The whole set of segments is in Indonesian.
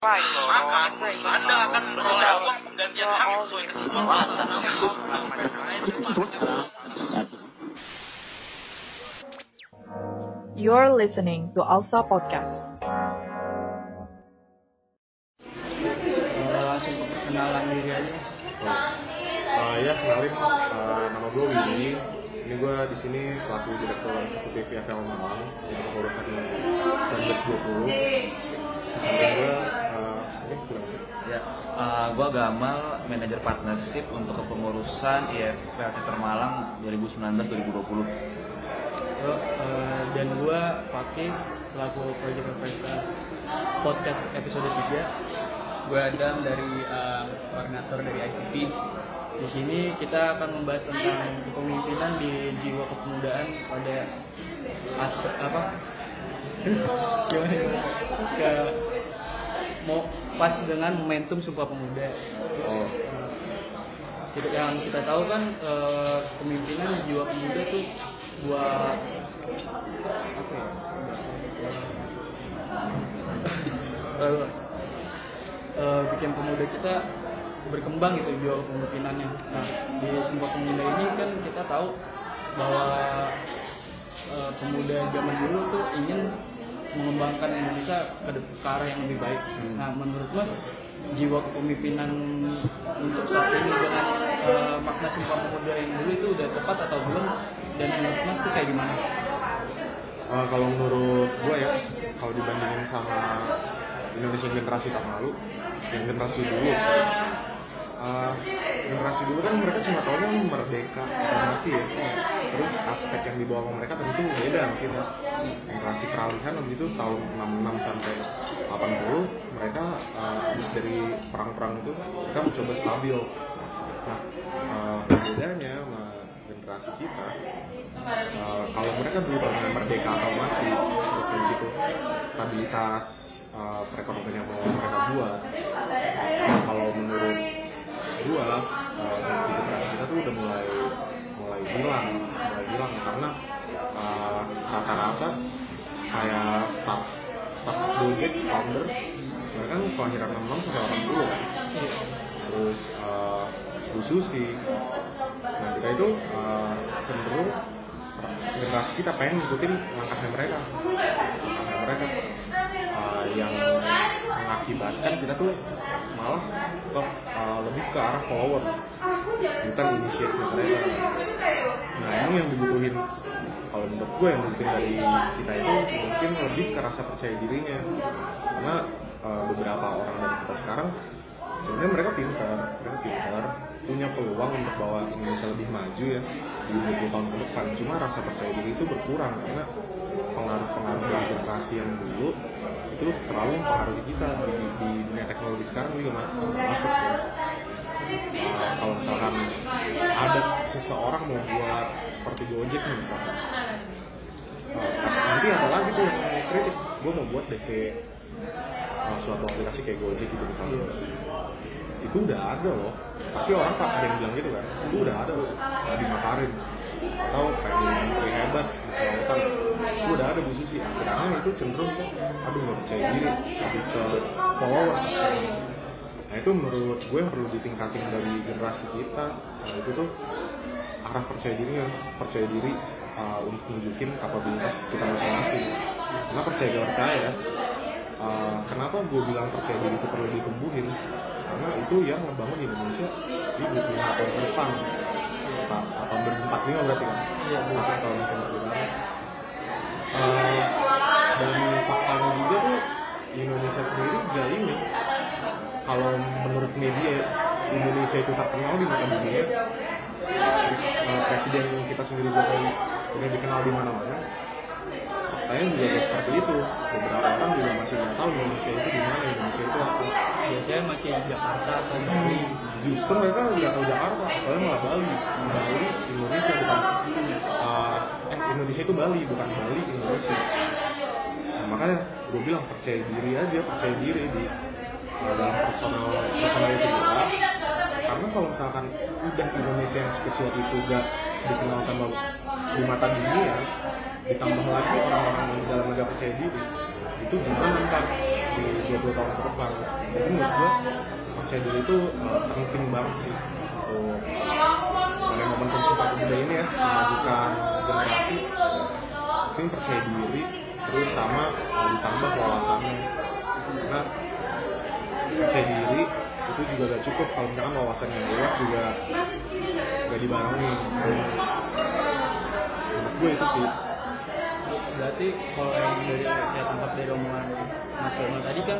maka Anda akan memperoleh uang penggantian hak sesuai ketentuan You're listening to Alsa Podcast. Langsung ke perkenalan diri aja. Uh, ya kenalin. Uh, nama gue Willy. Ini gue di sini selaku direktur eksekutif PFL Malang. Untuk pengurusan 1920. Di samping gue Ya, uh, gua Gamal, manajer partnership untuk kepengurusan IFPL Sektor Malang 2019-2020. Yo, eh, dan gua Fakis selaku project officer podcast episode 3 gue Adam dari eh, koordinator dari ICP di sini kita akan membahas tentang kepemimpinan di jiwa kepemudaan pada aspek apa? Gimana mau pas dengan momentum Sumpah Pemuda. Oh, kita yang kita tahu kan eh, kepemimpinan jiwa pemuda tuh buat apa ya? Eh, eh, bikin pemuda kita berkembang gitu jiwa kepemimpinannya. Nah di Sumpah Pemuda ini kan kita tahu bahwa eh, pemuda zaman dulu tuh ingin mengembangkan Indonesia ke, ke arah yang lebih baik. Nah menurut Mas jiwa kepemimpinan untuk saat ini dengan eh, makna Sumpah Pemuda yang dulu itu udah tepat atau belum? Dan menurut Mas itu kayak gimana? uh, kalau menurut gue ya, kalau dibandingin sama Indonesia generasi tahun lalu, yang generasi dulu. Uh, generasi dulu kan mereka cuma tahunya merdeka mati ya. Terus aspek yang dibawa sama mereka tentu beda sama kita. Generasi peralihan habis itu tahun 66 sampai 80 mereka uh, dari perang-perang itu mereka mencoba stabil. Nah, uh, bedanya sama generasi kita uh, kalau mereka dulu benar merdeka atau mati terus kayak gitu stabilitas uh, perekonomian yang mereka buat nah, kalau menurut gua uh, kita tuh udah mulai mulai hilang mulai hilang karena uh, rata-rata kayak staff staff Bill Gates founder mereka kan kelahiran 66 sampai 80 kan terus uh, Susi. Nah kita itu uh, cenderung generasi kita pengen ngikutin langkahnya mereka langkahnya mereka. Uh, yang mengakibatkan kita tuh malah uh, lebih ke arah followers bukan inisiatif mereka. Nah ini yang dibutuhin. Kalau menurut gue yang mungkin dari kita itu mungkin lebih ke rasa percaya dirinya. Karena uh, beberapa orang dari kita sekarang sebenarnya mereka pintar. Mereka pintar punya peluang untuk bawa Indonesia lebih maju ya di 20 tahun ke depan. Cuma rasa percaya diri itu berkurang. Karena pengaruh-pengaruh generasi yang dulu itu terlalu mempengaruhi kita di, dunia teknologi sekarang juga ma- masuk ya. Uh, kalau misalkan ada seseorang mau buat seperti Gojek nih misalkan. Uh, nanti ada lagi tuh yang kritik gue mau buat DP uh, suatu aplikasi kayak Gojek gitu misalnya. Itu udah ada loh. Pasti orang pak ada yang bilang gitu kan. Itu udah ada loh. Nggak dimakarin. Atau kayak menteri hebat itu udah ada Bu Susi akhirnya itu cenderung kok. Aduh nggak percaya diri. Lebih ke followers. Nah itu menurut gue yang perlu ditingkatin dari generasi kita. Nah itu tuh arah percaya diri percaya diri uh, untuk nunjukin kapabilitas kita masing-masing. Karena percaya gak percaya uh, kenapa gue bilang percaya diri itu perlu ditumbuhin? Karena itu yang membangun Indonesia di 25 tahun ke depan. Ta- tahun 2045 berarti kan? Iya, tahun Uh, dan faktanya juga tuh Indonesia sendiri gak ini kalau menurut media Indonesia itu terkenal di mata dunia. Uh, presiden kita sendiri Jokowi udah dikenal di mana-mana. Faktanya juga gak seperti itu. Beberapa orang juga masih nggak tahu Indonesia itu di mana Indonesia itu apa. Biasanya masih di Jakarta atau Bali. Justru mereka nggak tahu Jakarta soalnya malah Bali. Bali Indonesia bukan eh Indonesia itu Bali bukan Bali Indonesia. Nah, makanya gue bilang percaya diri aja percaya diri di uh, dalam personal personal itu kita karena kalau misalkan udah Indonesia yang sekecil itu gak dikenal sama di mata dunia ditambah lagi orang-orang di dalam gak percaya diri itu gimana ntar generasi 20 tahun ke depan? Jadi menurut gue percaya diri itu uh, penting banget sih untuk pada momentum sumpah pemuda ini ya memajukan generasi. Penting percaya diri terus sama uh, ditambah wawasannya. Karena percaya diri itu juga gak cukup. Kalau misalkan wawasan yang luas juga gak dibarengi menurut gue itu sih. Berarti kalau yang dari saya tangkap dari omongan Mas Firman tadi kan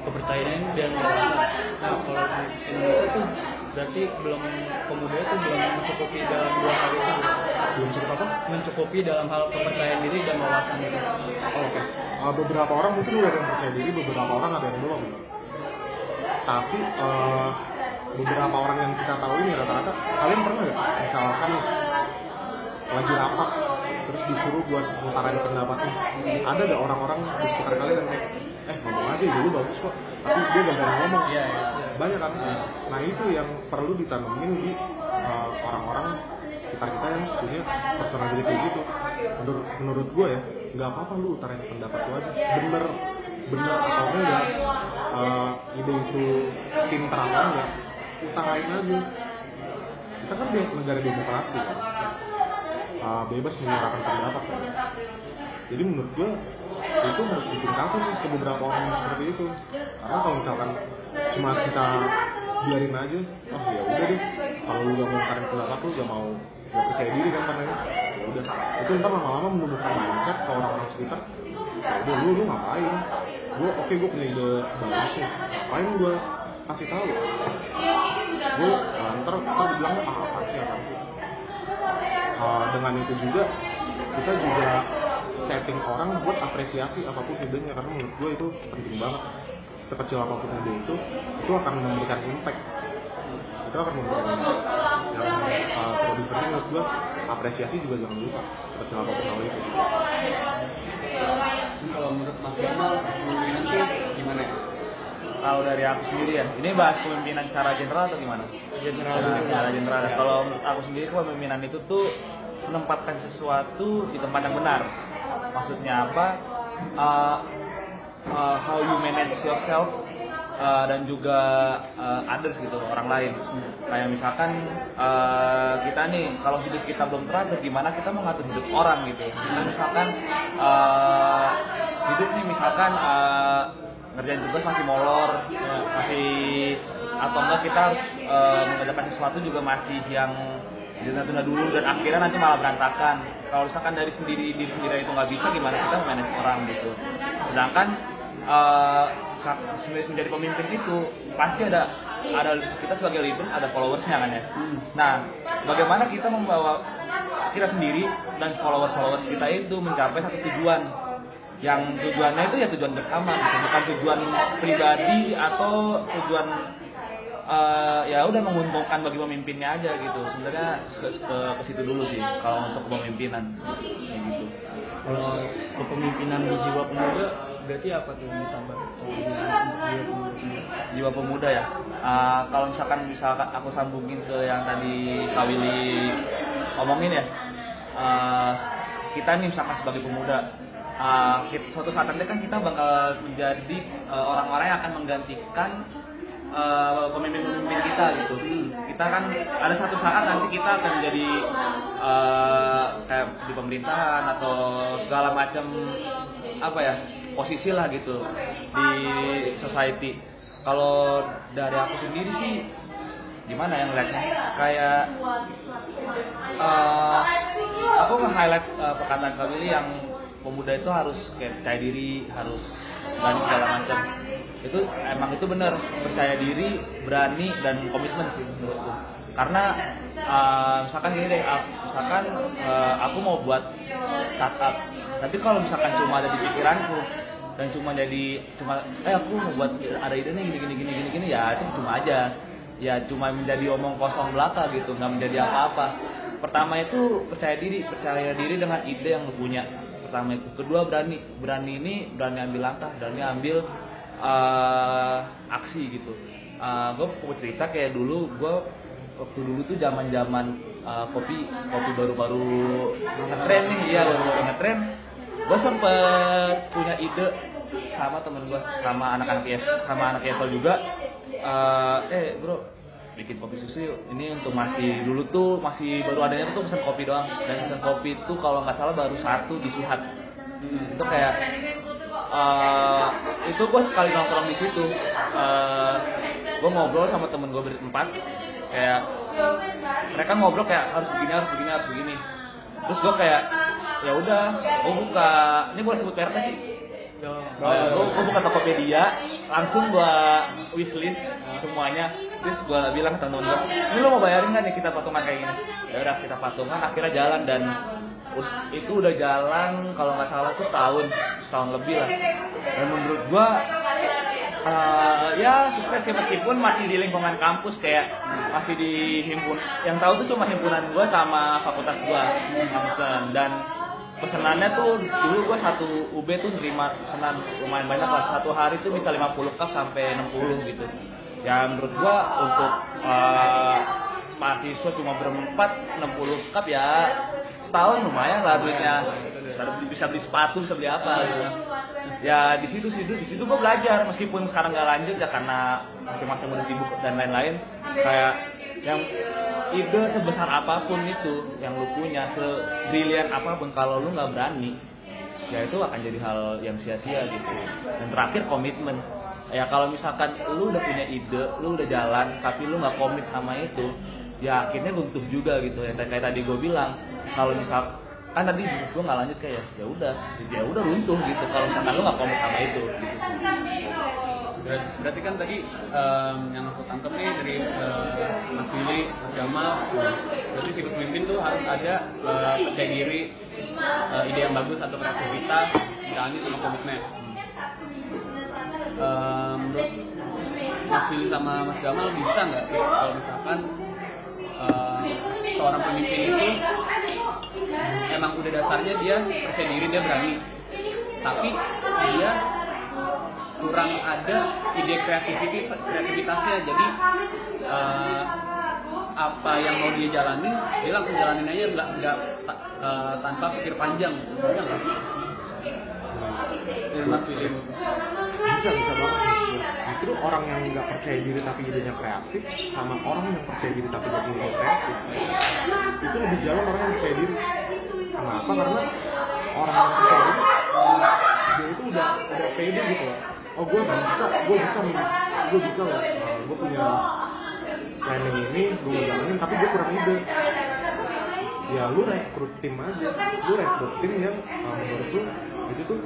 kepercayaan dan wawasan. Nah kalau di Indonesia tuh berarti belum pemuda itu belum mencukupi dalam dua hal itu belum cukup apa mencukupi dalam hal kepercayaan diri dan wawasan itu. Oh, Oke, Uh, beberapa orang mungkin udah ada yang percaya diri, beberapa orang ada yang belum. Tapi uh, beberapa orang yang kita tahu ini rata-rata, kalian pernah nggak misalkan lagi rapat terus disuruh buat ngutarain pendapatnya, ada nggak orang-orang di sekitar kalian yang kayak, eh ngomong aja dulu bagus kok, tapi dia gak ngomong. Iya, iya. Banyak kan? Nah itu yang perlu ditanemin di uh, orang-orang sekitar kita yang punya personality kayak gitu. Menurut, menurut gue ya, nggak apa-apa lu utarain pendapat lu aja. Bener bener atau enggak, uh, ide itu pintar atau enggak, utarain aja. Kita kan di negara demokrasi kan, uh, bebas menyuarakan pendapat kan. Jadi menurut gue itu harus ditingkatin nih ke beberapa orang yang seperti itu. Karena kalau misalkan cuma kita biarin aja, oh ya udah deh, kalau lu gak mau ngutarin pendapat lu gak mau gak percaya diri kan katanya, ya udah. Itu ntar lama-lama menumbuhkan mindset ke orang-orang sekitar. Ya udah lu lu ngapain? Gue oke gue punya ide bagus nih, ngapain gue kasih tahu? Gue uh, ntar ntar dibilang ah apa sih apa sih? Uh, dengan itu juga kita juga setting orang buat apresiasi apa pun idenya karena menurut gue itu penting banget sekecil apa pun ide itu itu akan memberikan impact itu akan memberikan impact yang uh, terlebih penting menurut gue apresiasi juga jangan lupa sekecil apa pun hal itu Ini kalau menurut Mas Gamal kepemimpinan tuh gimana ya? Kalau dari aku sendiri ya, ini bahas kepemimpinan secara general atau gimana? General Secara, dulu. secara general. ya. Kalau menurut aku sendiri kepemimpinan itu tuh menempatkan sesuatu di tempat yang benar. Maksudnya apa? Uh, uh, how you manage yourself uh, dan juga uh, others gitu orang lain. Kayak misalkan uh, kita nih kalau hidup kita belum teratur, gimana kita mau ngatur hidup orang gitu? Kita misalkan uh, hidup nih misalkan uh, ngerjain tugas masih molor, ya, masih atau enggak kita uh, mengerjakan sesuatu juga masih yang ditunda-tunda dulu dan akhirnya nanti malah berantakan. Kalau misalkan dari sendiri diri sendiri itu nggak bisa, gimana kita manage orang gitu. Sedangkan sa- menjadi pemimpin itu pasti ada ada kita sebagai leader ada followersnya kan ya. Nah, bagaimana kita membawa kita sendiri dan followers-followers kita itu mencapai satu tujuan yang tujuannya itu ya tujuan bersama gitu. bukan tujuan pribadi atau tujuan eh, ya udah menguntungkan bagi pemimpinnya aja gitu. Sebenarnya ke, ke, ke situ dulu sih kalau untuk kepemimpinan. Kayak gitu. Kalau kepemimpinan di jiwa pemuda berarti apa tuh yang ditambah? Jiwa pemuda ya. Eh, kalau misalkan misalkan aku sambungin ke yang tadi Kak Willy omongin ya. Eh, kita nih misalkan sebagai pemuda kit- suatu saat nanti kan kita bakal menjadi orang-orang yang akan menggantikan eh, pemimpin-pemimpin kita gitu. Kita kan ada satu saat nanti kita akan menjadi eh, kayak di pemerintahan atau segala macam apa ya posisi lah gitu di society. Kalau dari aku sendiri sih gimana ya ngeliatnya? Kayak eh, aku nge-highlight eh, perkataan Willy yang pemuda itu harus kayak percaya diri harus berani segala macam. Itu emang itu benar percaya diri berani dan komitmen sih menurutku. Karena eh, misalkan gini deh ah, misalkan eh, aku mau buat startup. Tapi kalau misalkan cuma ada di pikiranku dan cuma jadi cuma eh aku mau buat ada ide nih gini gini gini gini gini ya itu cuma aja. Ya cuma menjadi omong kosong belaka gitu nggak menjadi apa-apa. Pertama itu percaya diri percaya diri dengan ide yang lu punya pertama itu. Kedua berani berani ini berani ambil langkah berani ambil eh, aksi gitu. Gue mau cerita kayak dulu gue waktu dulu tuh zaman zaman kopi kopi baru-baru ngetren nih iya baru-baru ngetren. Gue sempet punya ide sama temen gue sama anak-anak sama anak Apple juga. Eh eh bro bikin kopi susu yuk. Ini untuk masih dulu tuh masih baru adanya tuh pesen kopi doang. Dan pesen kopi itu kalau nggak salah baru satu di Suhat. Hmm, itu kayak eh itu gue sekali nongkrong di situ. Eh gue ngobrol sama temen gue berempat. Kayak mereka ngobrol kayak harus begini harus begini harus begini. Terus gue kayak ya udah gue buka ini boleh sebut merek sih. Gue buka Tokopedia langsung gue wishlist semuanya terus gue bilang ke temen gue ini lo mau bayarin nggak nih kita patungan kayak gini? Ya udah kita patungan. Akhirnya jalan dan itu udah jalan kalau nggak salah tuh tahun tahun lebih lah. Dan menurut gue eh, ya sukses sih meskipun masih di lingkungan kampus kayak masih di himpun yang tahu tuh cuma himpunan gue sama fakultas gue dan pesenannya tuh dulu gue satu UB tuh nerima pesanan lumayan banyak lah. Satu hari tuh bisa 50 cup sampai 60 gitu ya menurut gue untuk eh, mahasiswa cuma berempat 60 cup ya setahun lumayan lah duitnya. Bisa beli, sepatu bisa beli apa gitu. Ya di situ situ di situ gue belajar meskipun sekarang nggak lanjut ya karena masing-masing udah sibuk dan lain-lain. Kayak yang ide sebesar apa pun itu yang lu punya sebrilian apa pun kalau lu nggak berani ya itu akan jadi hal yang sia-sia gitu. Dan terakhir komitmen ya kalau misalkan lu udah punya ide lu udah jalan tapi lu nggak komit sama itu ya akhirnya runtuh juga gitu. Yang kayak tadi gue bilang kalau misal kan tadi bisnis gue nggak lanjut kayak ya udah ya udah runtuh gitu. Kalau misalkan lu nggak komit sama itu gitu sih. Ber- Berarti kan tadi em, yang aku tangkap nih dari eh, Mas Willy, Mas Jamal, berarti sifat pemimpin tuh harus ada eh, percaya diri, eh, ide yang bagus atau kreativitas, jalani sama komitmen. Em, menurut Mas Willy sama Mas Jamal bisa nggak sih? Kalau misalkan eh, seorang pemimpin itu emang udah dasarnya dia percaya diri dia berani, tapi dia kurang ada ide kreativitas kreativitasnya. Jadi eh, apa yang mau dia jalani dia langsung jalanin aja nggak nggak eh, tanpa pikir panjang? Bisa bisa banget. Justru orang yang nggak percaya diri tapi idenya kreatif sama orang yang percaya diri tapi nggak punya kreatif itu lebih jalan orang yang percaya diri. Kenapa? Karena orang yang percaya diri dia itu udah udah pede gitu loh. Oh gue bisa gue bisa gue bisa loh. Eh, gue punya planning ini gue jalanin tapi gue kurang ide ya lu rekrut tim aja. Lu rekrut tim yang uh, menurut lu itu tuh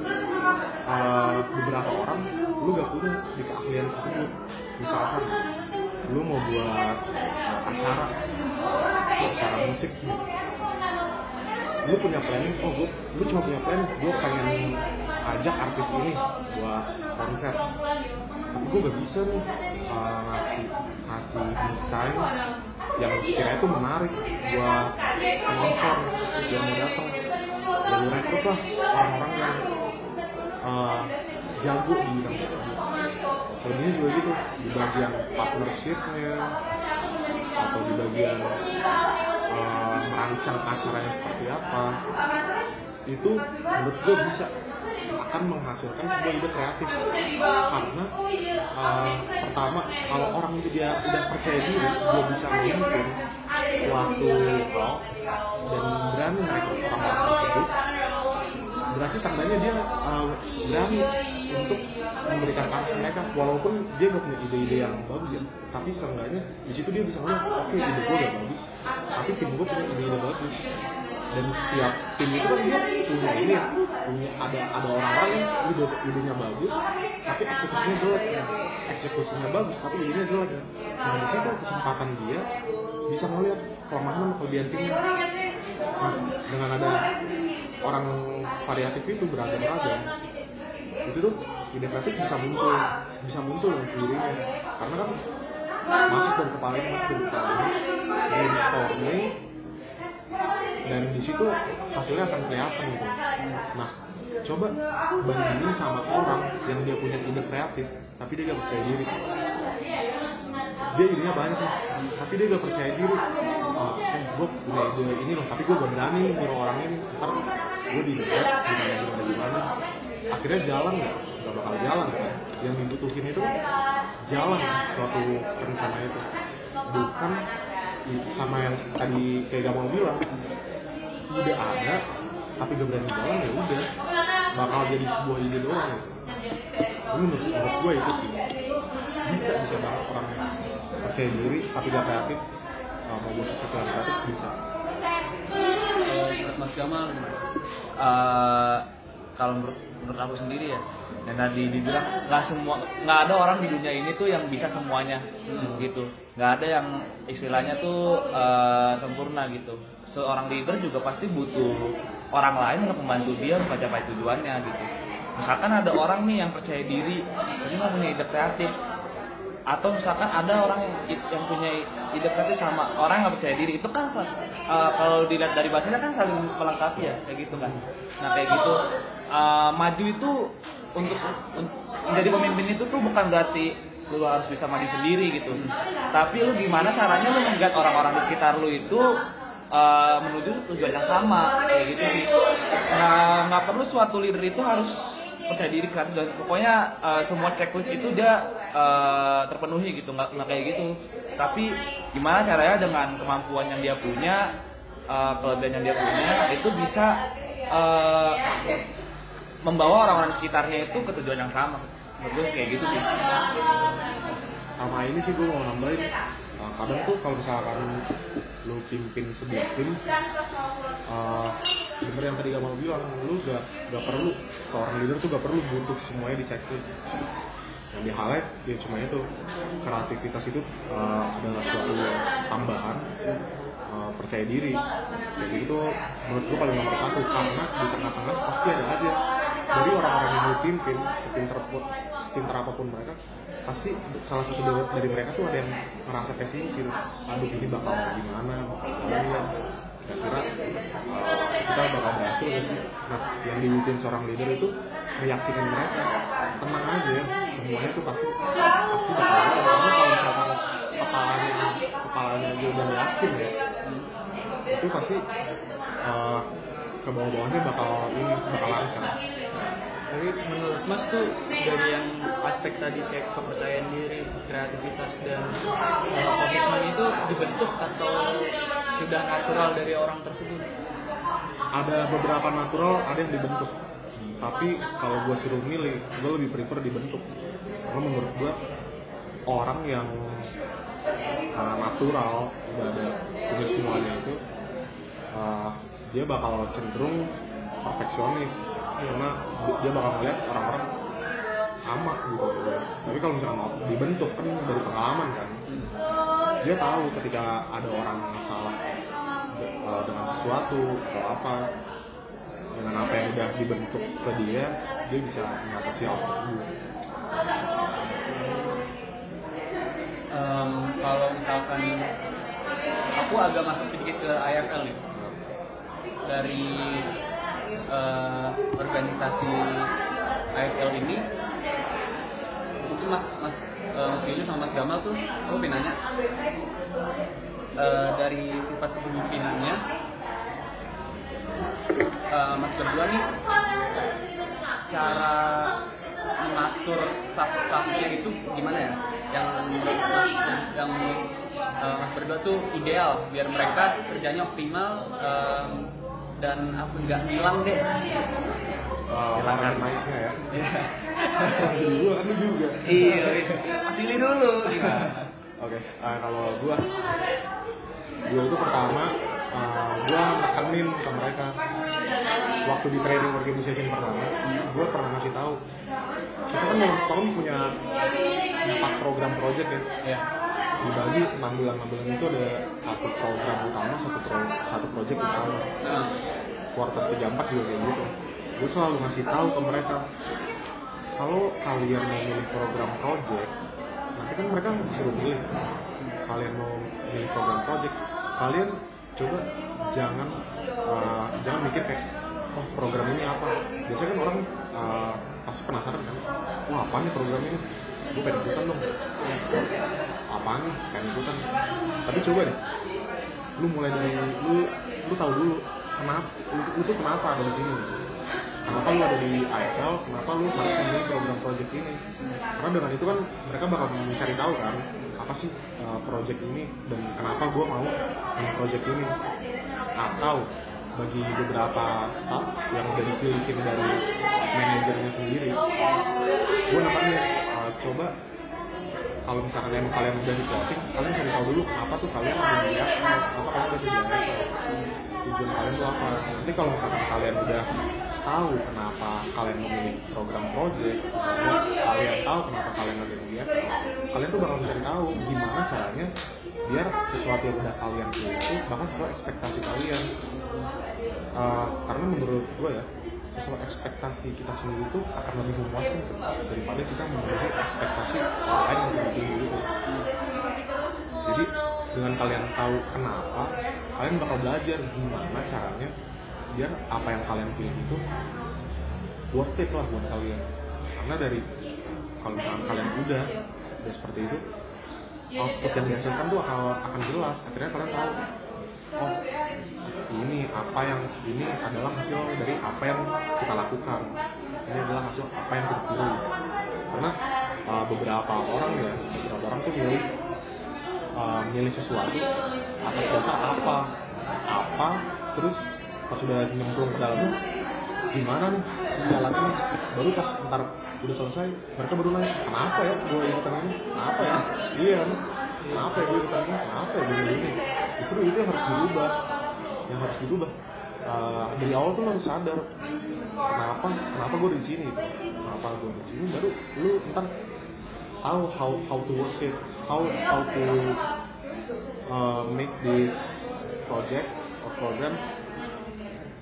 uh, beberapa orang lu gak punya di keahlian tersebut. Misalkan lu mau buat uh, acara acara musik lu punya planning oh gue lu cuma punya planning gue pengen ajak artis ini buat konser. Tapi gue gak bisa nih uh, ngasih ngasih desain yang sekiranya itu menarik buat penonton yang mau datang. Ya lu rekrut lah orang-orang yang uh, jago di bidang tersebut selebihnya juga gitu di bagian partnershipnya atau di bagian uh, merancang acaranya seperti apa. Itu menurut gue bisa akan menghasilkan sebuah ide kreatif. Karena uh, pertama kalau orang itu dia udah percaya diri dia bisa memimpin suatu hal dan berani merekrut orang-orang tersebut berarti tandanya dia uh, berani untuk memberikan arah mereka walaupun dia gak punya ide-ide yang bagus ya. Tapi seenggaknya di situ dia bisa ngeliat oke ide gue gak bagus tapi tim gue punya ide-ide bagus. Dan setiap tim itu kan dia punya ini ya punya ada ada orang-orang yang ide idenya bagus tapi eksekusinya jelek. Eksekusinya bagus tapi idenya jelek. Nah di situ kesempatan dia bisa ngeliat kelemahan dan kelebihan timnya nah, dengan ada orang variatif itu beragam-ragam itu tuh ide kreatif bisa muncul bisa muncul dengan sendirinya karena kan masuk dari kepala ini masuk dari kepala ini brainstorming dan di situ hasilnya akan kelihatan gitu. Nah coba bandingin sama orang yang dia punya ide kreatif tapi dia gak percaya diri. Dia idenya banyak nih tapi dia gak percaya diri. Ah, eh gue punya ide ini loh tapi gue gak berani nyuruh orang ini. Ntar gue di gimana gimana gimana akhirnya jalan nggak? Nggak bakal jalan kan? Yang dibutuhin itu jalan suatu rencana itu. Bukan sama yang tadi kayak Gamal bilang ide ada tapi gak berani jalan ya udah bakal jadi sebuah ide doang. Ini menurut, menurut gue itu sih bisa bisa banget orang percaya diri tapi gak kreatif uh, mau buat sesuatu yang kreatif bisa menurut Mas Gamal gimana? Kalau menurut, menurut aku sendiri ya yang tadi dibilang nggak semua nggak ada orang di dunia ini tuh yang bisa semuanya gitu. Nggak ada yang istilahnya tuh eh, sempurna gitu. Seorang leader juga pasti butuh orang lain untuk membantu dia mencapai tujuannya gitu. Misalkan ada orang nih yang percaya diri tapi nggak punya ide kreatif. Atau misalkan ada orang yang, yang punya ide kreatif sama orang yang percaya diri itu kan uh, kalau dilihat dari bahasanya kan saling melengkapi ya kayak gitu kan. Nah kayak gitu uh, maju itu untuk, menjadi pemimpin itu tuh bukan berarti lu harus bisa maju sendiri gitu. Tapi lu gimana caranya lu menggait orang-orang di sekitar lu itu uh, menuju tujuan yang sama kayak gitu sih. Nah nggak perlu suatu leader itu harus percaya diri kreatif dan pokoknya uh, semua checklist itu dia uh, terpenuhi gitu nggak nggak kayak gitu. Tapi gimana caranya dengan kemampuan yang dia punya uh, kelebihan yang dia punya itu bisa uh, membawa orang-orang sekitarnya itu ke tujuan yang sama. Menurut kayak gitu sih. Sama ini sih gue mau nambahin. Uh, kadang tuh kalau misalkan lu pimpin sebuah tim uh, yang tadi Gamal bilang lu gak, gak perlu seorang leader tuh gak perlu butuh semuanya di checklist. Yang di highlight ya cuma itu kreativitas itu uh, adalah suatu tambahan uh, percaya diri. Jadi itu menurut gue paling nomor satu karena di tengah-tengah pasti ada aja dari orang-orang yang lu pimpin sepinter, sepinter apa pun mereka pasti salah satu dari, dari mereka tuh ada yang ngerasa pesimis gitu. Aduh ini bakal gimana bakal gimana kira-kira uh, kita bakal berhasil gak sih? Nah yang dibutuhin seorang leader itu meyakinkan mereka tenang aja semuanya tuh pasti pasti bakal karena kalau misalkan kepalanya kepalanya aja udah yakin ya itu pasti uh, ke bawah-bawahnya bakal ini bakal lancar. Tapi menurut Mas tuh dari yang aspek tadi kayak kepercayaan diri, kreativitas dan uh, komitmen itu dibentuk atau sudah natural dari orang tersebut? ada beberapa natural ada yang dibentuk. Tapi kalau gue suruh milih gue lebih prefer dibentuk. Karena menurut gue orang yang uh, natural udah ada punya semuanya itu uh, dia bakal cenderung perfeksionis karena di- dia bakal melihat orang-orang sama gitu. Tapi kalau misalkan dibentuk kan dari pengalaman kan? Dia tahu ketika ada orang salah uh, dengan sesuatu atau apa dengan apa yang udah dibentuk ke dia dia bisa mengatasi hal tersebut. Em, kalau misalkan aku agak masuk sedikit ke IFL nih dari eh, organisasi IFL ini mungkin mas mas eh, mas Willy sama mas Gamal tuh aku pengen nanya eh, dari sifat kepemimpinannya eh, mas berdua nih cara mengatur staff-staffnya itu gimana ya? Yang yang eh, mas berdua tuh ideal biar mereka kerjanya optimal em, dan apa nggak hilang deh. uh, Silakan. ya Iya. Gua kan lu juga iya Willy dulu gimana Oke, eh, kalau gua gua itu pertama eh, gua nekenin ke mereka waktu di training organization pertama, gua pernah ngasih tahu kita kan dalam setahun punya empat program project ya. Iya. Dibagi enam bulan enam bulan itu ada satu program utama, satu pro, satu project utama. Quarter tiga empat juga kayak gitu. Gue selalu ngasih tahu ke mereka kalau kalian mau milih program project nanti kan mereka disuruh milih kalian mau milih program project kalian coba jangan uh, jangan mikir kayak oh program ini apa biasanya kan orang uh, pasti penasaran kan wah apa nih program ini gue pengen ikutan dong. Apa nih? Pengen ikutan. Tapi coba deh. Lu mulai dari lu lu tahu dulu kenapa lu, lu tuh kenapa ada di sini? Kenapa lu ada di IFL kenapa lu harus memilih program project ini? Karena dengan itu kan mereka bakal mencari tahu kan apa sih uh, project ini dan kenapa gue mau project ini. Atau bagi beberapa staff yang udah dipilihin dari manajernya sendiri gue namanya uh, coba kalau misalkan kalian udah di plotting kalian cari tahu dulu kenapa tuh kalian ada di IFL apa kalian di IFL tujuan kalian tuh apa. Nanti kalau misalkan kalian udah tahu kenapa kalian memilih program project kalian tahu kenapa kalian ada di IFL kalian tuh bakal mencari tahu gimana caranya biar sesuatu yang udah kalian pilih itu bahkan sesuai ekspektasi kalian. Uh, karena menurut gue ya sesuai ekspektasi kita sendiri itu akan lebih memuaskan daripada kita memenuhi ekspektasi orang lain yang lebih tinggi gitu. Jadi dengan kalian tahu kenapa kalian bakal belajar gimana caranya biar apa yang kalian pilih itu worth it lah buat kalian. Karena dari kalau kalian udah udah seperti itu output yang dihasilkan tuh akan, akan jelas. Akhirnya kalian tahu oh ini apa yang ini adalah hasil dari apa yang kita lakukan. Ini adalah hasil apa yang kita karena uh, beberapa orang ya beberapa orang tuh milih uh, milih sesuatu atas dasar apa apa terus pas sudah nyemplung ke dalamnya gimana nih jalannya? Baru pas ntar udah selesai mereka baru nanya kenapa ya gue ikutan ini? Kenapa ya? Iya kenapa ya gue ikutan ini? Kenapa ya gue ini? Justru itu yang harus dirubah yang harus dirubah uh, dari awal tuh lo harus sadar kenapa kenapa gue di sini? Kenapa gue di sini? Baru lu ntar tahu how how to work it how how to uh, make this project or program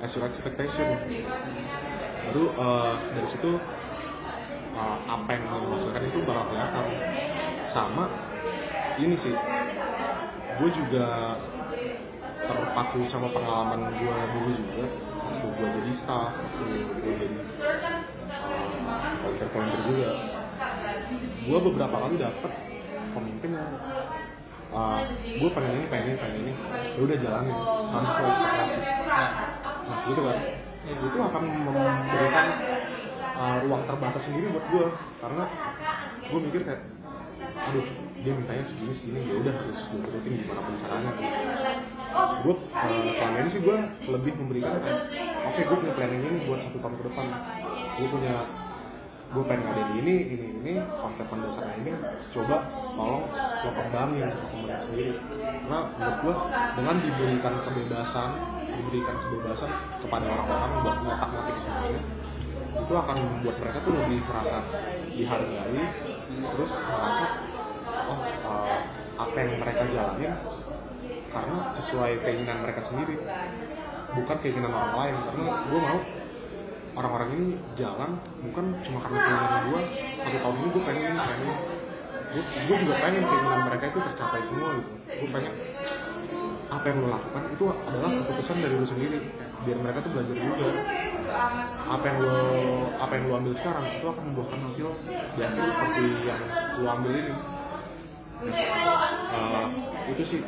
as your expectation. Baru uh, dari situ uh, apa yang mau dihasilkan itu bakal kelihatan. Sama ini sih gue juga terpaku sama pengalaman gue dulu juga waktu gue jadi staff waktu gue jadi uh, volunteer juga. Gue beberapa kali dapet pemimpin yang uh, gue pengen ini pengen ini pengen ini. Ya udah jalanin harus ekspektasi nah gitu kan. Itu akan memberikan uh, ruang terbatas sendiri buat gue karena gue mikir kayak aduh dia mintanya segini segini ya udah harus gue turutin gimana pun caranya gitu. Gue uh, selama ini sih gue lebih memberikan oke okay, gue punya planning ini buat satu tahun ke depan. Gue punya gue pengen ngadain ini ini ini konsep dasarnya ini coba tolong lo kembangin komunitas sendiri. Karena menurut gue dengan diberikan kebebasan diberikan kebebasan kepada orang-orang buat ngotak ngotik semuanya itu akan membuat mereka tuh lebih merasa dihargai terus merasa oh uh, apa yang mereka jalanin karena sesuai keinginan mereka sendiri. Bukan keinginan orang lain. Karena gue mau orang-orang ini jalan bukan cuma karena keinginan gue satu tahun ini gue pengen ini gue, gue juga pengen keinginan mereka itu tercapai semua gitu. Gue pengen apa yang lo lakukan itu adalah keputusan dari lo sendiri. Biar mereka tuh belajar juga. Apa yang lo apa yang lo ambil sekarang itu akan membuahkan hasil akhir seperti yang lo ambil ini. Uh, itu sih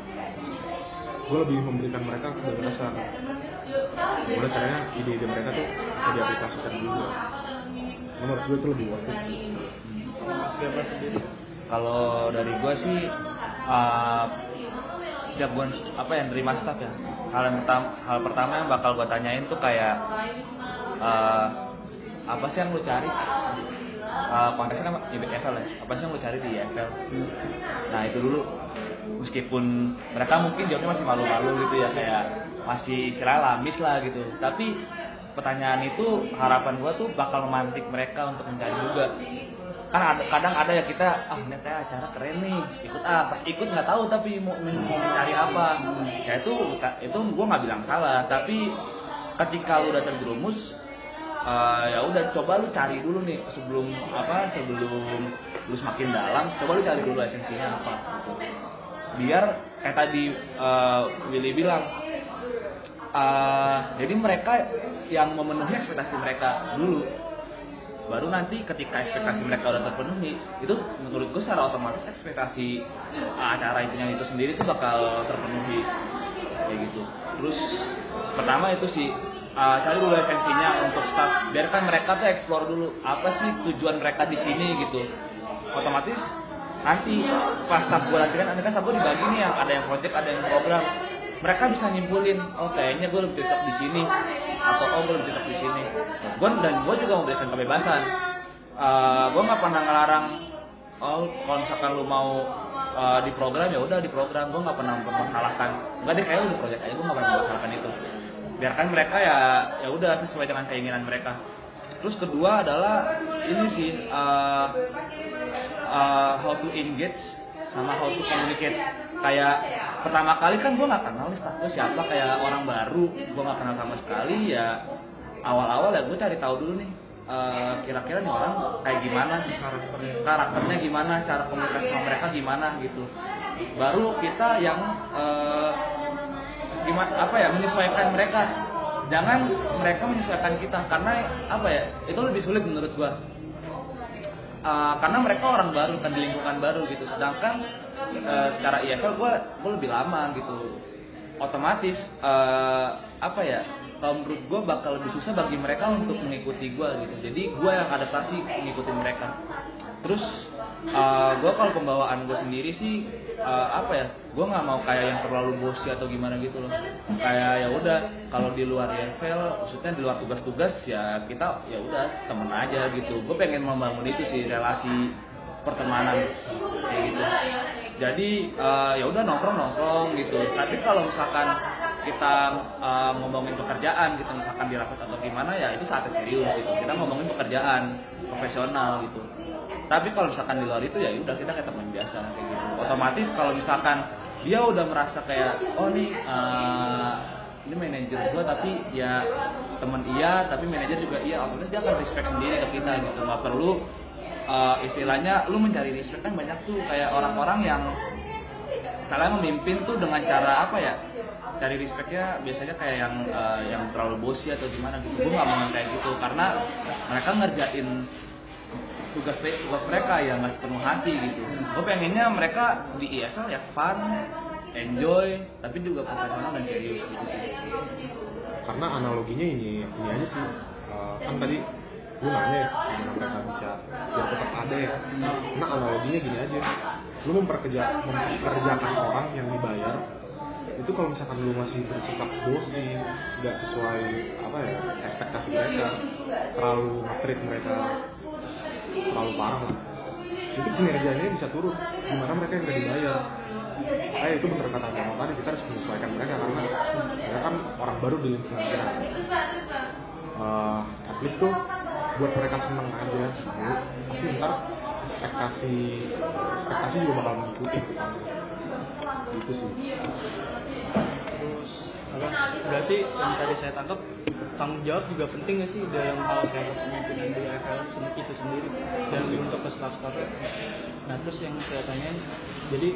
gue lebih memberikan mereka kebebasan gimana caranya ide-ide mereka tuh diaplikasikan juga menurut gue itu lebih worth it. Kalau dari gue sih uh, setiap gue apa yang nerima staff ya. Hal yang pertama hal pertama yang bakal gue tanyain tuh kayak uh, apa sih yang lu cari? Uh, konteksnya kan EFL ya. Apa sih yang lu cari di EFL nah itu dulu meskipun mereka mungkin jawabnya masih malu-malu gitu ya kayak masih istilah lamis lah gitu. Tapi pertanyaan itu harapan gue tuh bakal memantik mereka untuk mencari juga. Kan ada, kadang ada ya kita ah ini acara keren nih ikut ah. Pas ikut nggak tahu tapi mau, mencari apa. Ya itu itu gue nggak bilang salah. Tapi ketika lu udah terjerumus uh, ya udah coba lu cari dulu nih sebelum apa sebelum lu semakin dalam coba lu cari dulu esensinya apa biar kayak tadi uh, Willy bilang uh, jadi mereka yang memenuhi ekspektasi mereka dulu baru nanti ketika ekspektasi mereka udah terpenuhi itu menurut gue secara otomatis ekspektasi acara itu yang itu sendiri itu bakal terpenuhi. Kayak gitu. Terus pertama itu sih uh, cari dulu esensinya untuk staff biarkan mereka tuh explore dulu apa sih tujuan mereka di sini gitu. Otomatis nanti pas gue nanti kan nanti kan dibagi nih yang ada yang project ada yang program. Mereka bisa nyimpulin oh kayaknya gue lebih cocok di sini atau oh gue lebih cocok di sini. Gue dan gue juga memberikan kebebasan. Uh, gue nggak pernah ngelarang oh kalau misalkan lu mau uh, di program ya udah di program. Gue nggak pernah mempermasalahkan nggak deh kayak lu di project aja gue nggak pernah mempermasalahkan itu. Biarkan mereka ya ya udah sesuai dengan keinginan mereka terus kedua adalah ini sih uh, uh, how to engage sama how to communicate. Kayak pertama kali kan gue nggak kenal gue siapa? Kayak orang baru. Gue nggak kenal sama sekali ya awal-awal ya gue cari tahu dulu nih uh, kira-kira nih orang kayak gimana karakternya karakternya gimana cara komunikasi sama mereka gimana gitu. Baru kita yang uh, gimana apa ya menyesuaikan mereka jangan mereka menyesuaikan kita karena apa ya itu lebih sulit menurut gua. Uh, karena mereka orang baru kan di lingkungan baru gitu. Sedangkan uh, secara IFL gue gue lebih lama gitu. Otomatis uh, apa ya kalau menurut gue bakal lebih susah bagi mereka untuk mengikuti gue gitu. Jadi gue yang adaptasi mengikuti mereka. Terus uh, gue kalau pembawaan gue sendiri sih uh, apa ya gue nggak mau kayak yang terlalu bosi atau gimana gitu loh. Kayak ya udah kalau di luar IFL maksudnya di luar tugas-tugas ya kita ya udah temen aja gitu. Gue pengen membangun itu sih relasi pertemanan. Kayak gitu. Jadi uh, ya udah nongkrong nongkrong gitu. Tapi kalau misalkan kita uh, ngomongin pekerjaan gitu misalkan di rapat atau gimana ya itu saatnya serius gitu. Kita ngomongin pekerjaan profesional gitu tapi kalau misalkan di luar itu ya udah kita kayak teman biasa kayak gitu. Otomatis kalau misalkan dia udah merasa kayak oh nih uh, ini manajer gue tapi ya teman iya tapi manajer juga iya otomatis dia akan respect sendiri ke kita gitu. Nggak perlu uh, istilahnya lu mencari respect kan banyak tuh kayak orang-orang yang kalian memimpin tuh dengan cara apa ya cari respectnya biasanya kayak yang uh, yang terlalu bosi atau gimana gitu. Gue nggak mau kayak gitu karena mereka ngerjain tugas tugas mereka ya nggak sepenuh hati gitu. Gue pengennya mereka di IFL ya fun enjoy tapi juga profesional dan serius gitu sih. Karena analoginya ini ini aja sih. Uh, kan tadi gue nanya ya mereka bisa biar tetap ada ya. Nah analoginya gini aja. Lu memperkerja memperkerjakan orang yang dibayar itu kalau misalkan lu masih bersikap bosi nggak sesuai apa ya ekspektasi mereka terlalu nge mereka terlalu parah itu kinerjanya bisa turun gimana mereka yang nggak dibayar. Eh itu bener kata kamu tadi kita harus menyesuaikan mereka karena mereka kan orang baru di lingkungan kita uh, at least tuh buat mereka seneng aja dulu pasti ntar ekspektasi ekspektasi juga bakal mengikuti gitu sih terus apa berarti yang tadi saya tangkap tanggung jawab juga penting gak sih dalam hal kayak kepemimpinan di FL itu sendiri dan untuk ke staff-staff nah terus yang saya tanyain jadi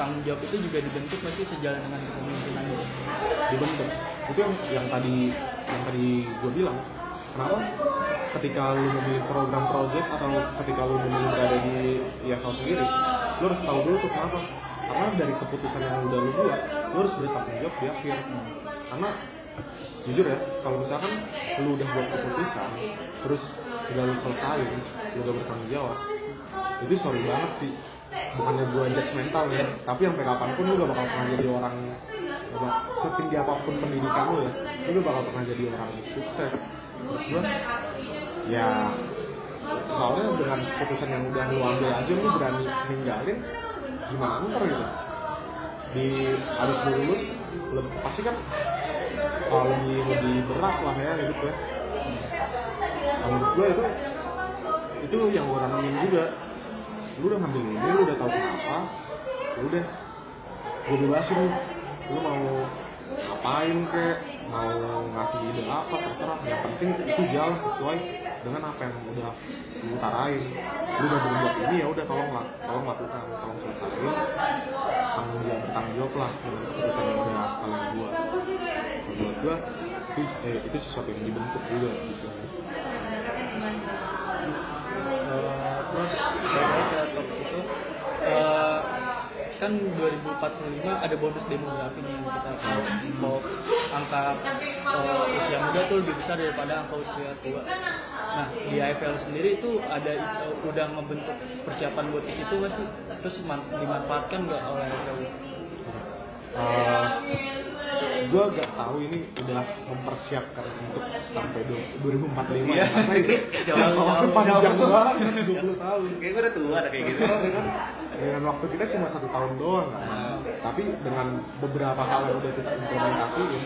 tanggung jawab itu juga dibentuk masih sejalan dengan kepemimpinan itu? Dibentuk. Itu yang yang tadi yang tadi gue bilang. Kenapa? Ketika lu memilih program project atau ketika lu memilih berada di IFL sendiri lu harus tahu dulu tuh kenapa karena dari keputusan yang udah lu buat lu harus bertanggung jawab di akhir. Karena jujur ya kalau misalkan lu udah buat keputusan terus udah lu selesai lu udah bertanggung jawab itu sorry banget sih. Bukannya gua mental ya tapi sampai kapan pun lu gak bakal pernah jadi orang gak, setinggi apa pun pendidikan lu ya lu gak bakal pernah jadi orang sukses. Gua ya soalnya dengan keputusan yang udah lu ambil aja lu berani ninggalin gimana ntar gitu? Di lu lulus pasti kan uh, lebih lebih berat lah ya gitu ya. Nah, gue itu itu yang gue tanyain juga. Lu udah ngambil ini lu udah tahu kenapa ya udah. Gue bebasin lu lu mau ngapain kek mau ngasih ide apa terserah. Yang penting itu jalan sesuai dengan apa yang udah lu utarain lu udah berbuat ini ya udah tolong lah tolong lakukan tolong selesaiin. Tanggung jawab bertanggung jawab lah dengan keputusan yang udah kalian buat. Menurut gua itu eh, itu sesuatu yang dibentuk juga di sini. Uh, terus ke topik itu uh, kan 2045 ada bonus demografi yang kita tahu bahwa angka eh, usia muda tuh lebih besar daripada angka usia tua. Nah di IFL sendiri itu ada eh, udah ngebentuk persiapan buat ke situ nggak sih? Terus man- dimanfaatkan nggak oleh IFL? gue gak tahu ini udah mempersiapkan untuk sampai du- 2045 Iya. karena itu Jauh- jangka waktu jauh- panjang banget 20 tahun Kayak gue udah tua ada kayak gitu. Karena dengan, dengan waktu kita cuma satu tahun doang kan. Nah. tapi dengan beberapa hal yang udah kita implementasiin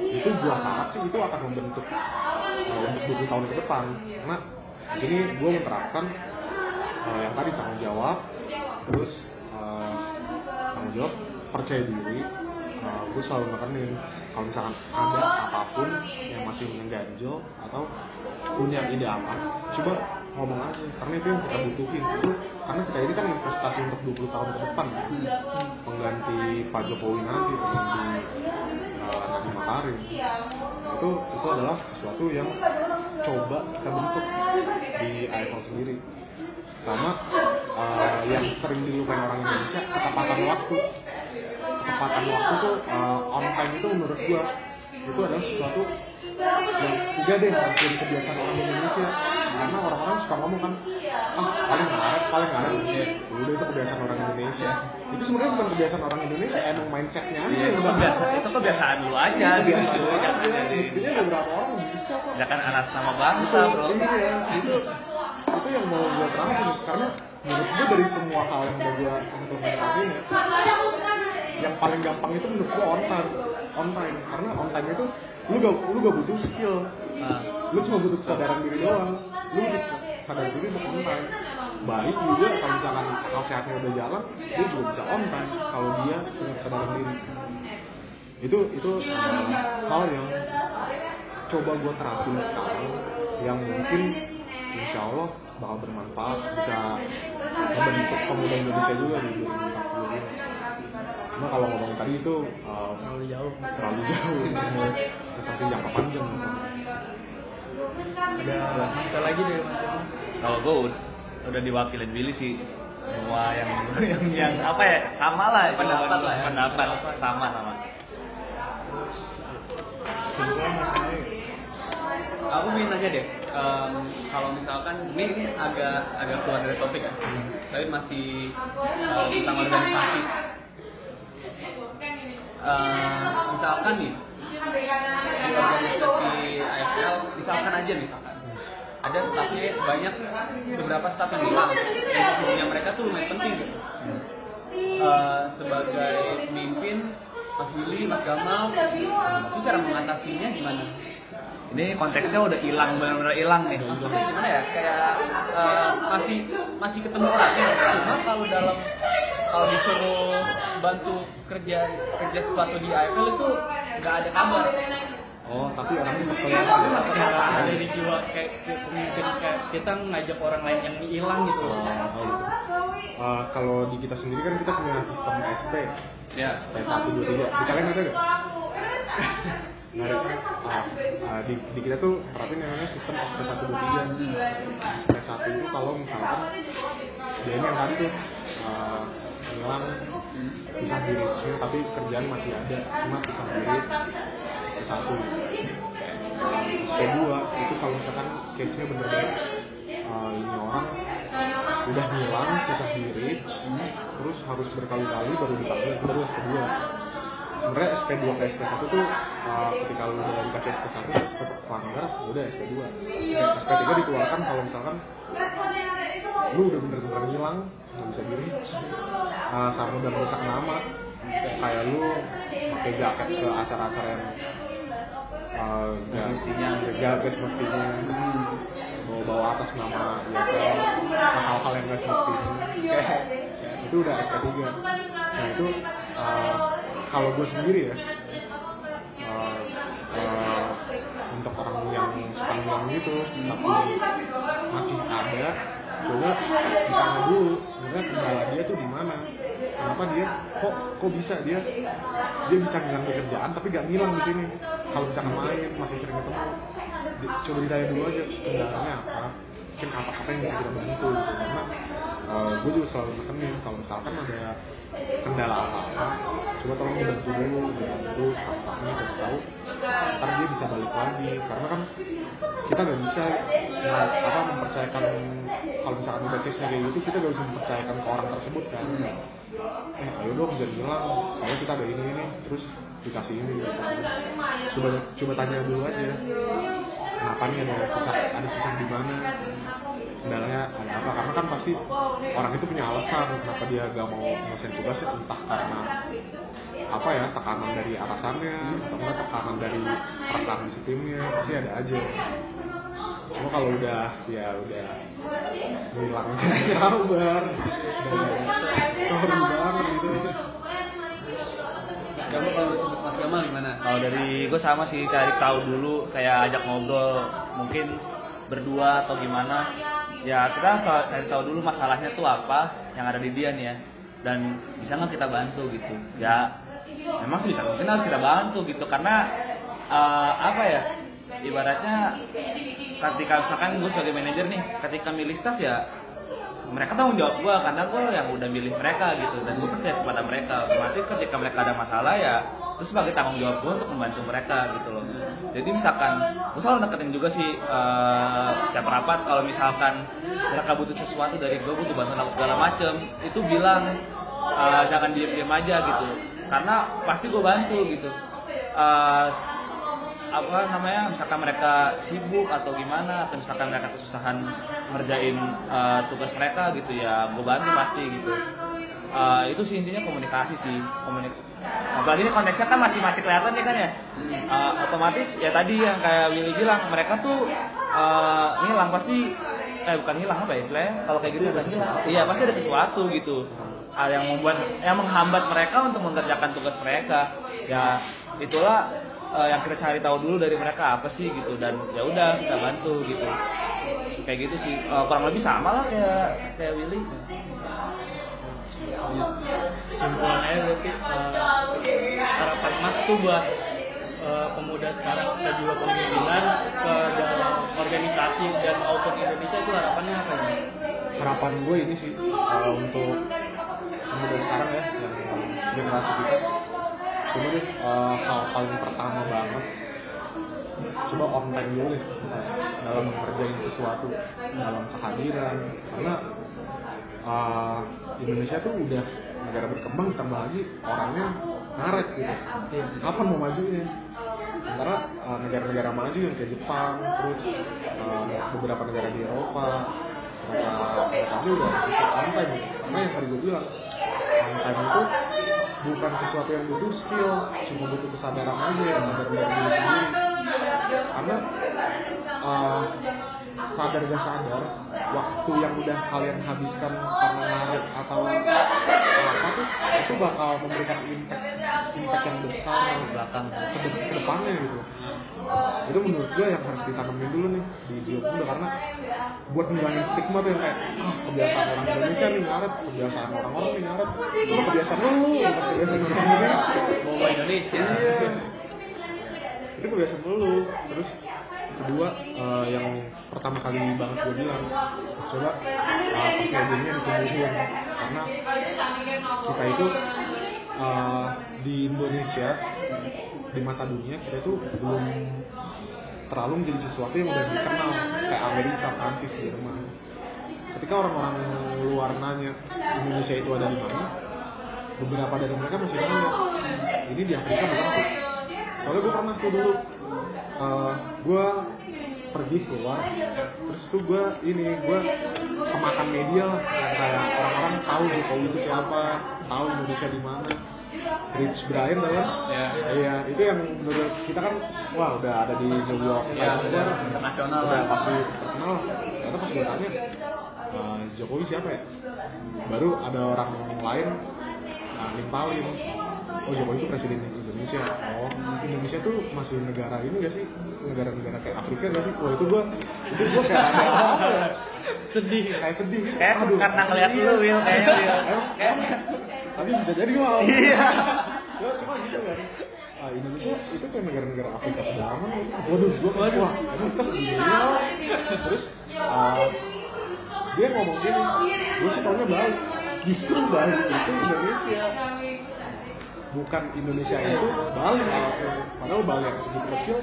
itu gua harap sih itu akan membentuk uh, untuk 20 tahun ke depan. Karena ini gua menerapkan uh, yang tadi tanggung jawab terus uh, tanggung jawab percaya diri uh, gue selalu nekenin kalau misalkan ada apa pun yang masih mengganjel atau punya ide apa coba ngomong aja karena itu yang kita butuhin. Itu karena kita ini kan investasi untuk 20 tahun ke depan. Pengganti Pak Jokowi nanti pengganti uh, Nadiem Makarim. Itu itu adalah sesuatu yang coba kita bentuk di IFL sendiri. Sama uh, yang sering dilupain orang Indonesia ketepatan waktu. Ketepatan waktu tuh uh, on time itu menurut gua itu adalah sesuatu yang enggak deh harus jadi kebiasaan orang Indonesia karena orang-orang suka ngomong kan ah paling ngaret paling ngaret udah itu kebiasaan orang Indonesia. Itu sebenarnya bukan kebiasaan orang Indonesia emang mindsetnya. Aja Iya, itu kebiasaan itu kebiasaan lu aja gitu. doang Jangan aja. Jadi- buktinya beberapa orang bisa kok. Ya kan anak sama bangsa, bro. Iya, itu itu yang mau gue terangin karena menurut gue dari semua hal yang udah gue implementasiin ya yang paling gampang itu menurut gue on time on time. Karena on time itu lu gak lu gak butuh skill Nah, lu cuma butuh kesadaran diri doang lu sadar diri untuk on time baik juga kalau misalkan akal sehatnya udah jalan dia juga bisa on time kalau dia punya kesadaran diri itu itu uh, hal yang coba gue terapin sekarang yang mungkin insya Allah bakal bermanfaat bisa membentuk pemuda Indonesia juga di 2040 ini. Cuma kalau ngomong tadi itu uh, Terlalu jauh. terlalu jauh, tetapi jangka panjang. Ada masalah lagi dari Mas kalau gue udah, udah diwakilin Willy sih semua yang yang yang apa ya sama lah Pendapat lah ya. pendapat sama sama Kesimpulan Mas Yono? aku ingin nanya deh em, kalau misalkan ini ini agak agak keluar dari topik ya tapi masih eh, tentang organisasi Eh, misalkan nih di organisasi aja misalkan ada staffnya banyak beberapa staff yang hilang posisinya mereka tuh lumayan penting gitu Eh, sebagai pemimpin Mas Willy, Mas Gamal itu cara mengatasinya gimana? ini konteksnya udah hilang benar-benar hilang nih Maksudnya gimana ya? Kayak eh, masih masih ketemu orangnya. Cuma kalau dalam kalau disuruh bantu kerja kerja sesuatu di IFL itu nggak ada kabar. Oh, tapi orangnya Kayak ada di jiwa kayak pemimpin kayak kita ngajak orang lain yang hilang gitu loh. Uh, kalau di kita sendiri kan kita punya sistem SP Ya. SP satu dua tiga. Di kalian ada nggak? Nggak ada. Ah, di, di kita tuh terapin yang namanya sistem SP satu dua tiga. SP satu itu kalau misalkan dia ini yang tadi tuh ah, hilang susah di reach tapi kerjaan masih ada. Cuma susah di reach SP satu. SP dua itu kalau misalkan case nya bener-bener ah, ini orang udah hilang susah di reach terus harus berkali-kali baru dipanggil baru SP2 sebenarnya SP2 ke SP1 tuh uh, ketika lu udah dikasih SP1 terus tetap pelanggar udah SP2 SP3 dikeluarkan kalau misalkan lu udah bener-bener hilang nggak bisa di reach uh, sama udah merusak nama kayak lu pakai jaket ke acara-acara yang uh, gak Semestinya. gak gak semestinya bawa-bawa atas nama ya kayak hal-hal yang gak semestinya kayak itu udah SP3 nah itu uh, kalau gue sendiri ya uh, uh, untuk orang yang suka ngilang gitu tapi masih ada coba ditanya dulu sebenarnya kendala dia tuh di mana kenapa dia kok kok bisa? Dia dia bisa ngilang kerjaan tapi gak ngilang di sini. Kalau misalkan main masih sering ketemu. Di- coba ditanya dulu aja kendalanya apa? Mungkin apa apa yang bisa kita bantu? Gitu karena gue juga selalu nekenin kalau misalkan ada kendala apa-apa coba tolong dibantu dulu dibantu staffnya siapa tahu ntar dia bisa balik lagi. Karena kan kita nggak bisa apa mempercayakan kalau misalkan udah case kayak gitu kita nggak bisa mempercayakan ke orang tersebut kan? Eh ayo dong jangan hilang soalnya kita ada ini ini terus dikasih ini dikasih ini. coba coba tanya dulu aja kenapa nih ada susah ada susah di mana? Kendalanya ada apa? Karena kan pasti orang itu punya alasan kenapa dia gak mau ngelesain tugasnya entah karena apa ya tekanan dari atasannya atau tekanan dari rekan di timnya pasti ada aja cuma kalau udah ya udah hilang. Kabar Kamu kalau gimana? Kalau dari gue sama sih cari tahu dulu kayak ajak ngobrol mungkin berdua atau gimana. Ya kita cari tahu dulu masalahnya tuh apa yang ada di dia nih ya. Dan bisa nggak kita bantu gitu? Ya memang sih bisa mungkin harus kita bantu gitu. Karena eh, apa ya ibaratnya ketika misalkan gue sebagai manajer nih ketika milih staff ya mereka tanggung jawab gue karena gue yang udah milih mereka gitu dan gue percaya kepada mereka. Otomatis ketika mereka ada masalah ya itu sebagai tanggung jawab gue untuk membantu mereka gitu loh. Jadi misalkan gue selalu deketin juga sih eh, setiap rapat kalau misalkan mereka butuh sesuatu dari gue butuh bantuan apa segala macem itu bilang eh, jangan diem diem aja gitu. Karena pasti gue bantu gitu. Eh, apa namanya misalkan mereka sibuk atau gimana atau misalkan mereka kesusahan ngerjain eh, tugas mereka gitu ya gue bantu pasti gitu. Eh, itu sih intinya komunikasi sih komunik apalagi ini konteksnya kan masih masih kelihatan nih kan ya. Eh, otomatis ya tadi yang kayak Willy bilang mereka tuh eh, ngilang pasti eh bukan hilang apa ya istilahnya kalau kayak gitu pasti iya pasti ada sesuatu gitu. Yang membuat yang menghambat mereka untuk mengerjakan tugas mereka. Ya itulah eh, yang kita cari tahu dulu dari mereka apa sih gitu. Dan ya udah kita bantu gitu. Kayak gitu sih. Eh, kurang lebih sama lah kayak kayak Willy. Simpulannya berarti eh, harapan Mas tuh buat eh, pemuda sekarang kita juga pemimpinan ke dalam organisasi dan maupun Indonesia itu harapannya apa ya? harapan gue ini sih uh, untuk pemuda sekarang ya yang generasi kita coba deh uh, hal paling pertama banget. Coba on time dulu deh dalam mengerjain sesuatu dalam kehadiran. Karena uh, Indonesia tuh udah negara berkembang tambah lagi orangnya ngaret gitu. Kapan mau majunya sementara uh, negara-negara maju yang kayak Jepang terus uh, beberapa negara di Eropa mereka mereka udah bisa on time. Gitu. karena yang tadi gue bilang on time itu bukan sesuatu yang butuh skill cuma butuh kesadaran aja sadar dari diri sendiri. Karena uh, sadar gak sadar waktu yang udah kalian habiskan karena ngaret atau apa tuh itu bakal memberikan impact impact yang besar di belakang. Ke, de- ke depannya gitu. Itu menurut gue yang harus ditanamin dulu nih di jiwa muda karena buat ngilangin stigma tuh yang kayak ah kebiasaan orang Indonesia nih ngaret kebiasaan orang-orang nih ngaret itu kebiasaan lu. Kebiasaan orang Indonesia. Bawa Indonesia. Iya. itu kebiasaan lu. Terus kedua eh, yang pertama kali banget gue bilang coba uh, pakai dirinya ditumbuhin karena kita itu eh, di Indonesia di mata dunia kita itu belum terlalu menjadi sesuatu yang udah dikenal kayak Amerika, Prancis, Jerman. Ketika orang-orang luar nanya Indonesia itu ada di mana, beberapa dari mereka masih nanya ini di Afrika bukan? Soalnya gue pernah tuh dulu, eh, gue pergi keluar, terus tuh gue ini gue kemakan media lah, kayak orang-orang tahu Jokowi itu siapa, tahu Indonesia di mana. Rich Brian tau kan? Ya. Iya, itu yang menurut kita kan, wah udah ada di New York Ya, Times udah Square, internasional lah. pasti terkenal. Ternyata pas gue tanya, "Eh, Jokowi siapa ya? Baru ada orang lain nah, nimpalin, oh Jokowi itu presiden Indonesia. Oh, Indonesia tuh masih negara ini gak sih? Negara-negara kayak Afrika gak sih? Wah itu gue, itu gue kayak ada apa ya? Sedih. Kayak sedih gitu. kayak Aduh, karena ngeliat lu Will kayaknya Will Emang- Kayak- tapi bisa jadi mau Iya. ya cuma gitu kan ah, Indonesia itu kayak negara-negara Afrika pedalaman sih? waduh gua kan wah emang kita sendiri lah terus ah, dia ngomong gini gue sih taunya Bali justru Bali itu Indonesia bukan Indonesia itu Bali padahal Bali yang segitu kecil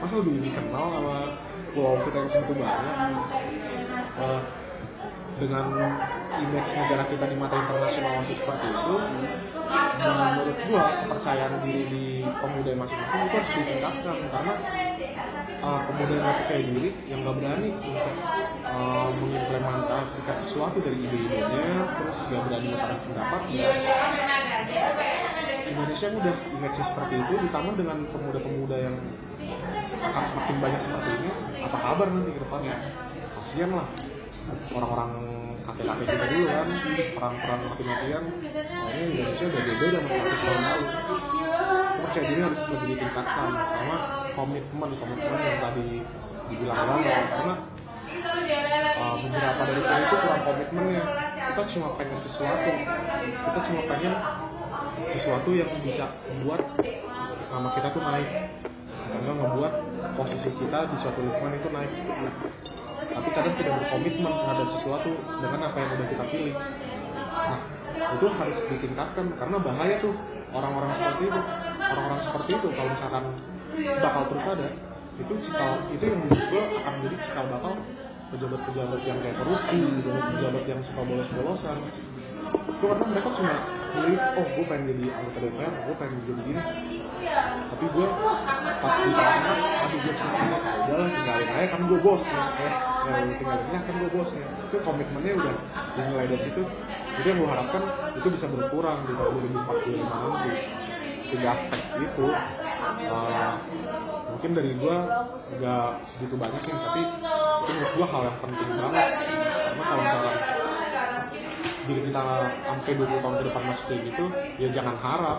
masa lebih dikenal sama pulau kita yang segitu banyak. Eh, dengan image negara kita di mata internasional masih seperti itu menurut gua kepercayaan diri di pemuda masing-masing itu harus ditingkatkan karena uh, pemuda yang percaya diri yang nggak berani untuk uh, mengimplementasikan sesuatu dari ide-idenya terus nggak berani mengutarakan pendapat ya Indonesia udah image seperti itu ditambah dengan pemuda-pemuda yang akan semakin banyak seperti ini apa kabar nanti ke depannya? Kasian lah. Orang-orang kakek-kakek kita dulu kan perang-perang mati-matian nah ini Indonesia udah beda sama 100 tahun lalu. Percaya diri harus lebih ditingkatkan sama komitmen komitmen yang tadi dibilang Bang karena uh, beberapa dari kita itu kurang komitmennya. Kita cuma pengen sesuatu. Kita cuma pengen sesuatu yang bisa membuat nama kita tuh naik. Karena membuat posisi kita di suatu lingkungan itu naik. Tapi kadang tidak berkomitmen terhadap sesuatu dengan apa yang udah kita pilih. Nah itu harus ditingkatkan karena bahaya tuh orang-orang seperti itu. Orang-orang seperti itu kalau misalkan bakal terus ada itu cikal itu yang menurut gue akan menjadi cikal bakal pejabat-pejabat yang kayak korupsi pejabat-pejabat yang suka bolos-bolosan itu karena mereka cuma milih oh gue pengen jadi anggota DPR gue pengen jadi gini. Tapi gue pas di tengah aduh gue cuma ini udah tinggalin aja. Kan gue bosnya eh ya lu tinggalin aja kan gue bosnya itu komitmennya udah dimulai dari situ. Jadi yang gue harapkan itu bisa berkurang di tahun 2045 nanti. Tiga aspek itu uh, mungkin dari gue nggak segitu banyak nih tapi itu menurut gue hal yang penting banget. Karena kalau misalkan diri kita sampai 20 tahun ke depan masih kayak gitu ya jangan harap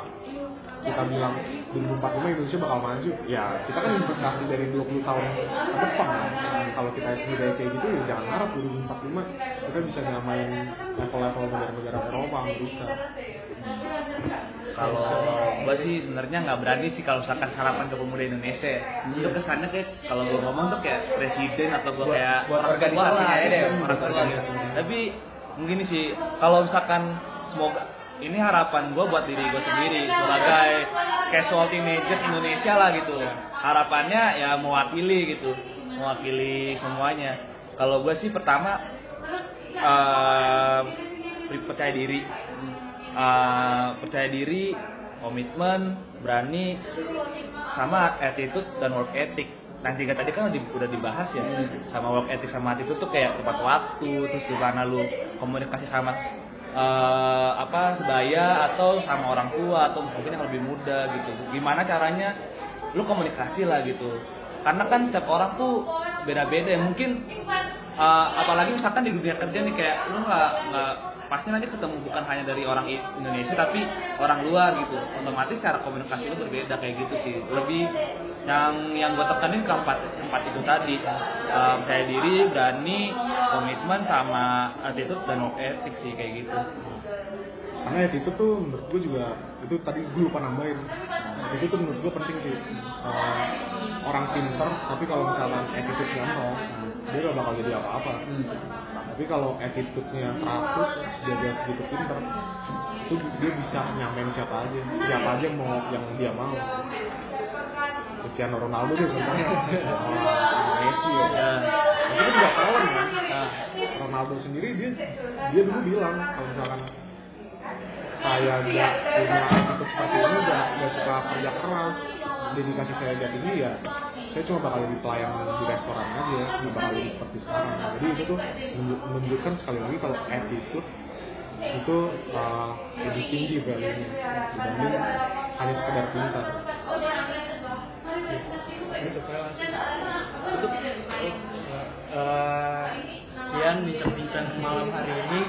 kita bilang 2045 Indonesia bakal maju. Ya kita kan investasi dari 20 tahun ke depan. Kan. kalau kita sendiri kayak gitu ya jangan harap 2045 kita bisa nyamain level-level negara-negara Eropa Amerika. Kalau gue sih sebenarnya nggak berani sih kalau misalkan harapan ke pemuda Indonesia. Ya. itu kesannya kayak kalau gue ngomong tuh kayak presiden atau gue kayak buat orang tua lah, aja deh, gitu, orang tua. Tapi mungkin sih kalau misalkan semoga ini harapan gue buat diri gue sendiri sebagai casual teenager Indonesia lah gitu. Harapannya ya mewakili gitu mewakili semuanya. Kalau gue sih pertama eh, percaya diri. Eh, percaya diri komitmen berani sama attitude dan work ethic nah tiga tadi kan udah, di- udah dibahas ya sama work ethic sama attitude tuh kayak tepat waktu terus gimana lu komunikasi sama eh, apa sebaya atau sama orang tua atau mungkin yang lebih muda gitu. Gimana caranya lu komunikasi lah gitu. Karena kan setiap orang tuh beda-beda ya. Mungkin eh, apalagi misalkan di dunia kerja nih kayak lu nggak nggak pasti nanti ketemu bukan hanya dari orang Indonesia tapi orang luar gitu. Otomatis cara komunikasi lu berbeda kayak gitu sih. Lebih yang yang gue tekanin keempat empat itu tadi. Eh, percaya diri berani komitmen sama attitude dan ethic sih kayak gitu. Karena itu tuh menurut gue juga itu tadi gue lupa nambahin. Itu tuh menurut gue penting sih. Uh, orang pinter tapi kalau misalkan attitude-nya nol dia gak bakal jadi apa-apa. Tapi kalau attitude-nya 100 dia dia segitu pinter itu dia bisa nyamain siapa aja. Siapa aja mau yang dia mau Cristiano Ronaldo deh contohnya. Sama Messi ya. Itu kan nggak kalah kan Ronaldo sendiri dia dia dulu bilang kalau misalkan saya gak punya attitude seperti ini gak, gak suka kerja keras dedikasi saya gak tinggi ya saya cuma bakal jadi pelayan di restoran aja nggak bakal jadi seperti sekarang. Jadi itu tuh menunjuk- menunjukkan sekali lagi kalau attitude itu uh, lebih tinggi value-nya dibanding hanya sekedar pintar Cukup. Eh, sekian bincang-bincang malam hari ini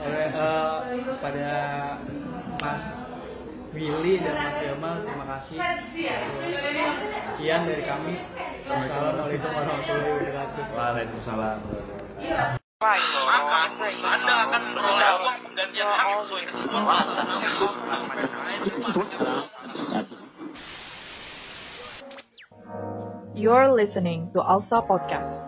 oleh eh, pada Mas Willy dan Mas Yamal terima kasih. Sekian dari kami. Assalamualaikum warahmatullahi wabarakatuh. Waalaikumsalam. Maka Anda akan memperoleh uang penggantian hak sesuai ketentuan You're listening to Alsa Podcast.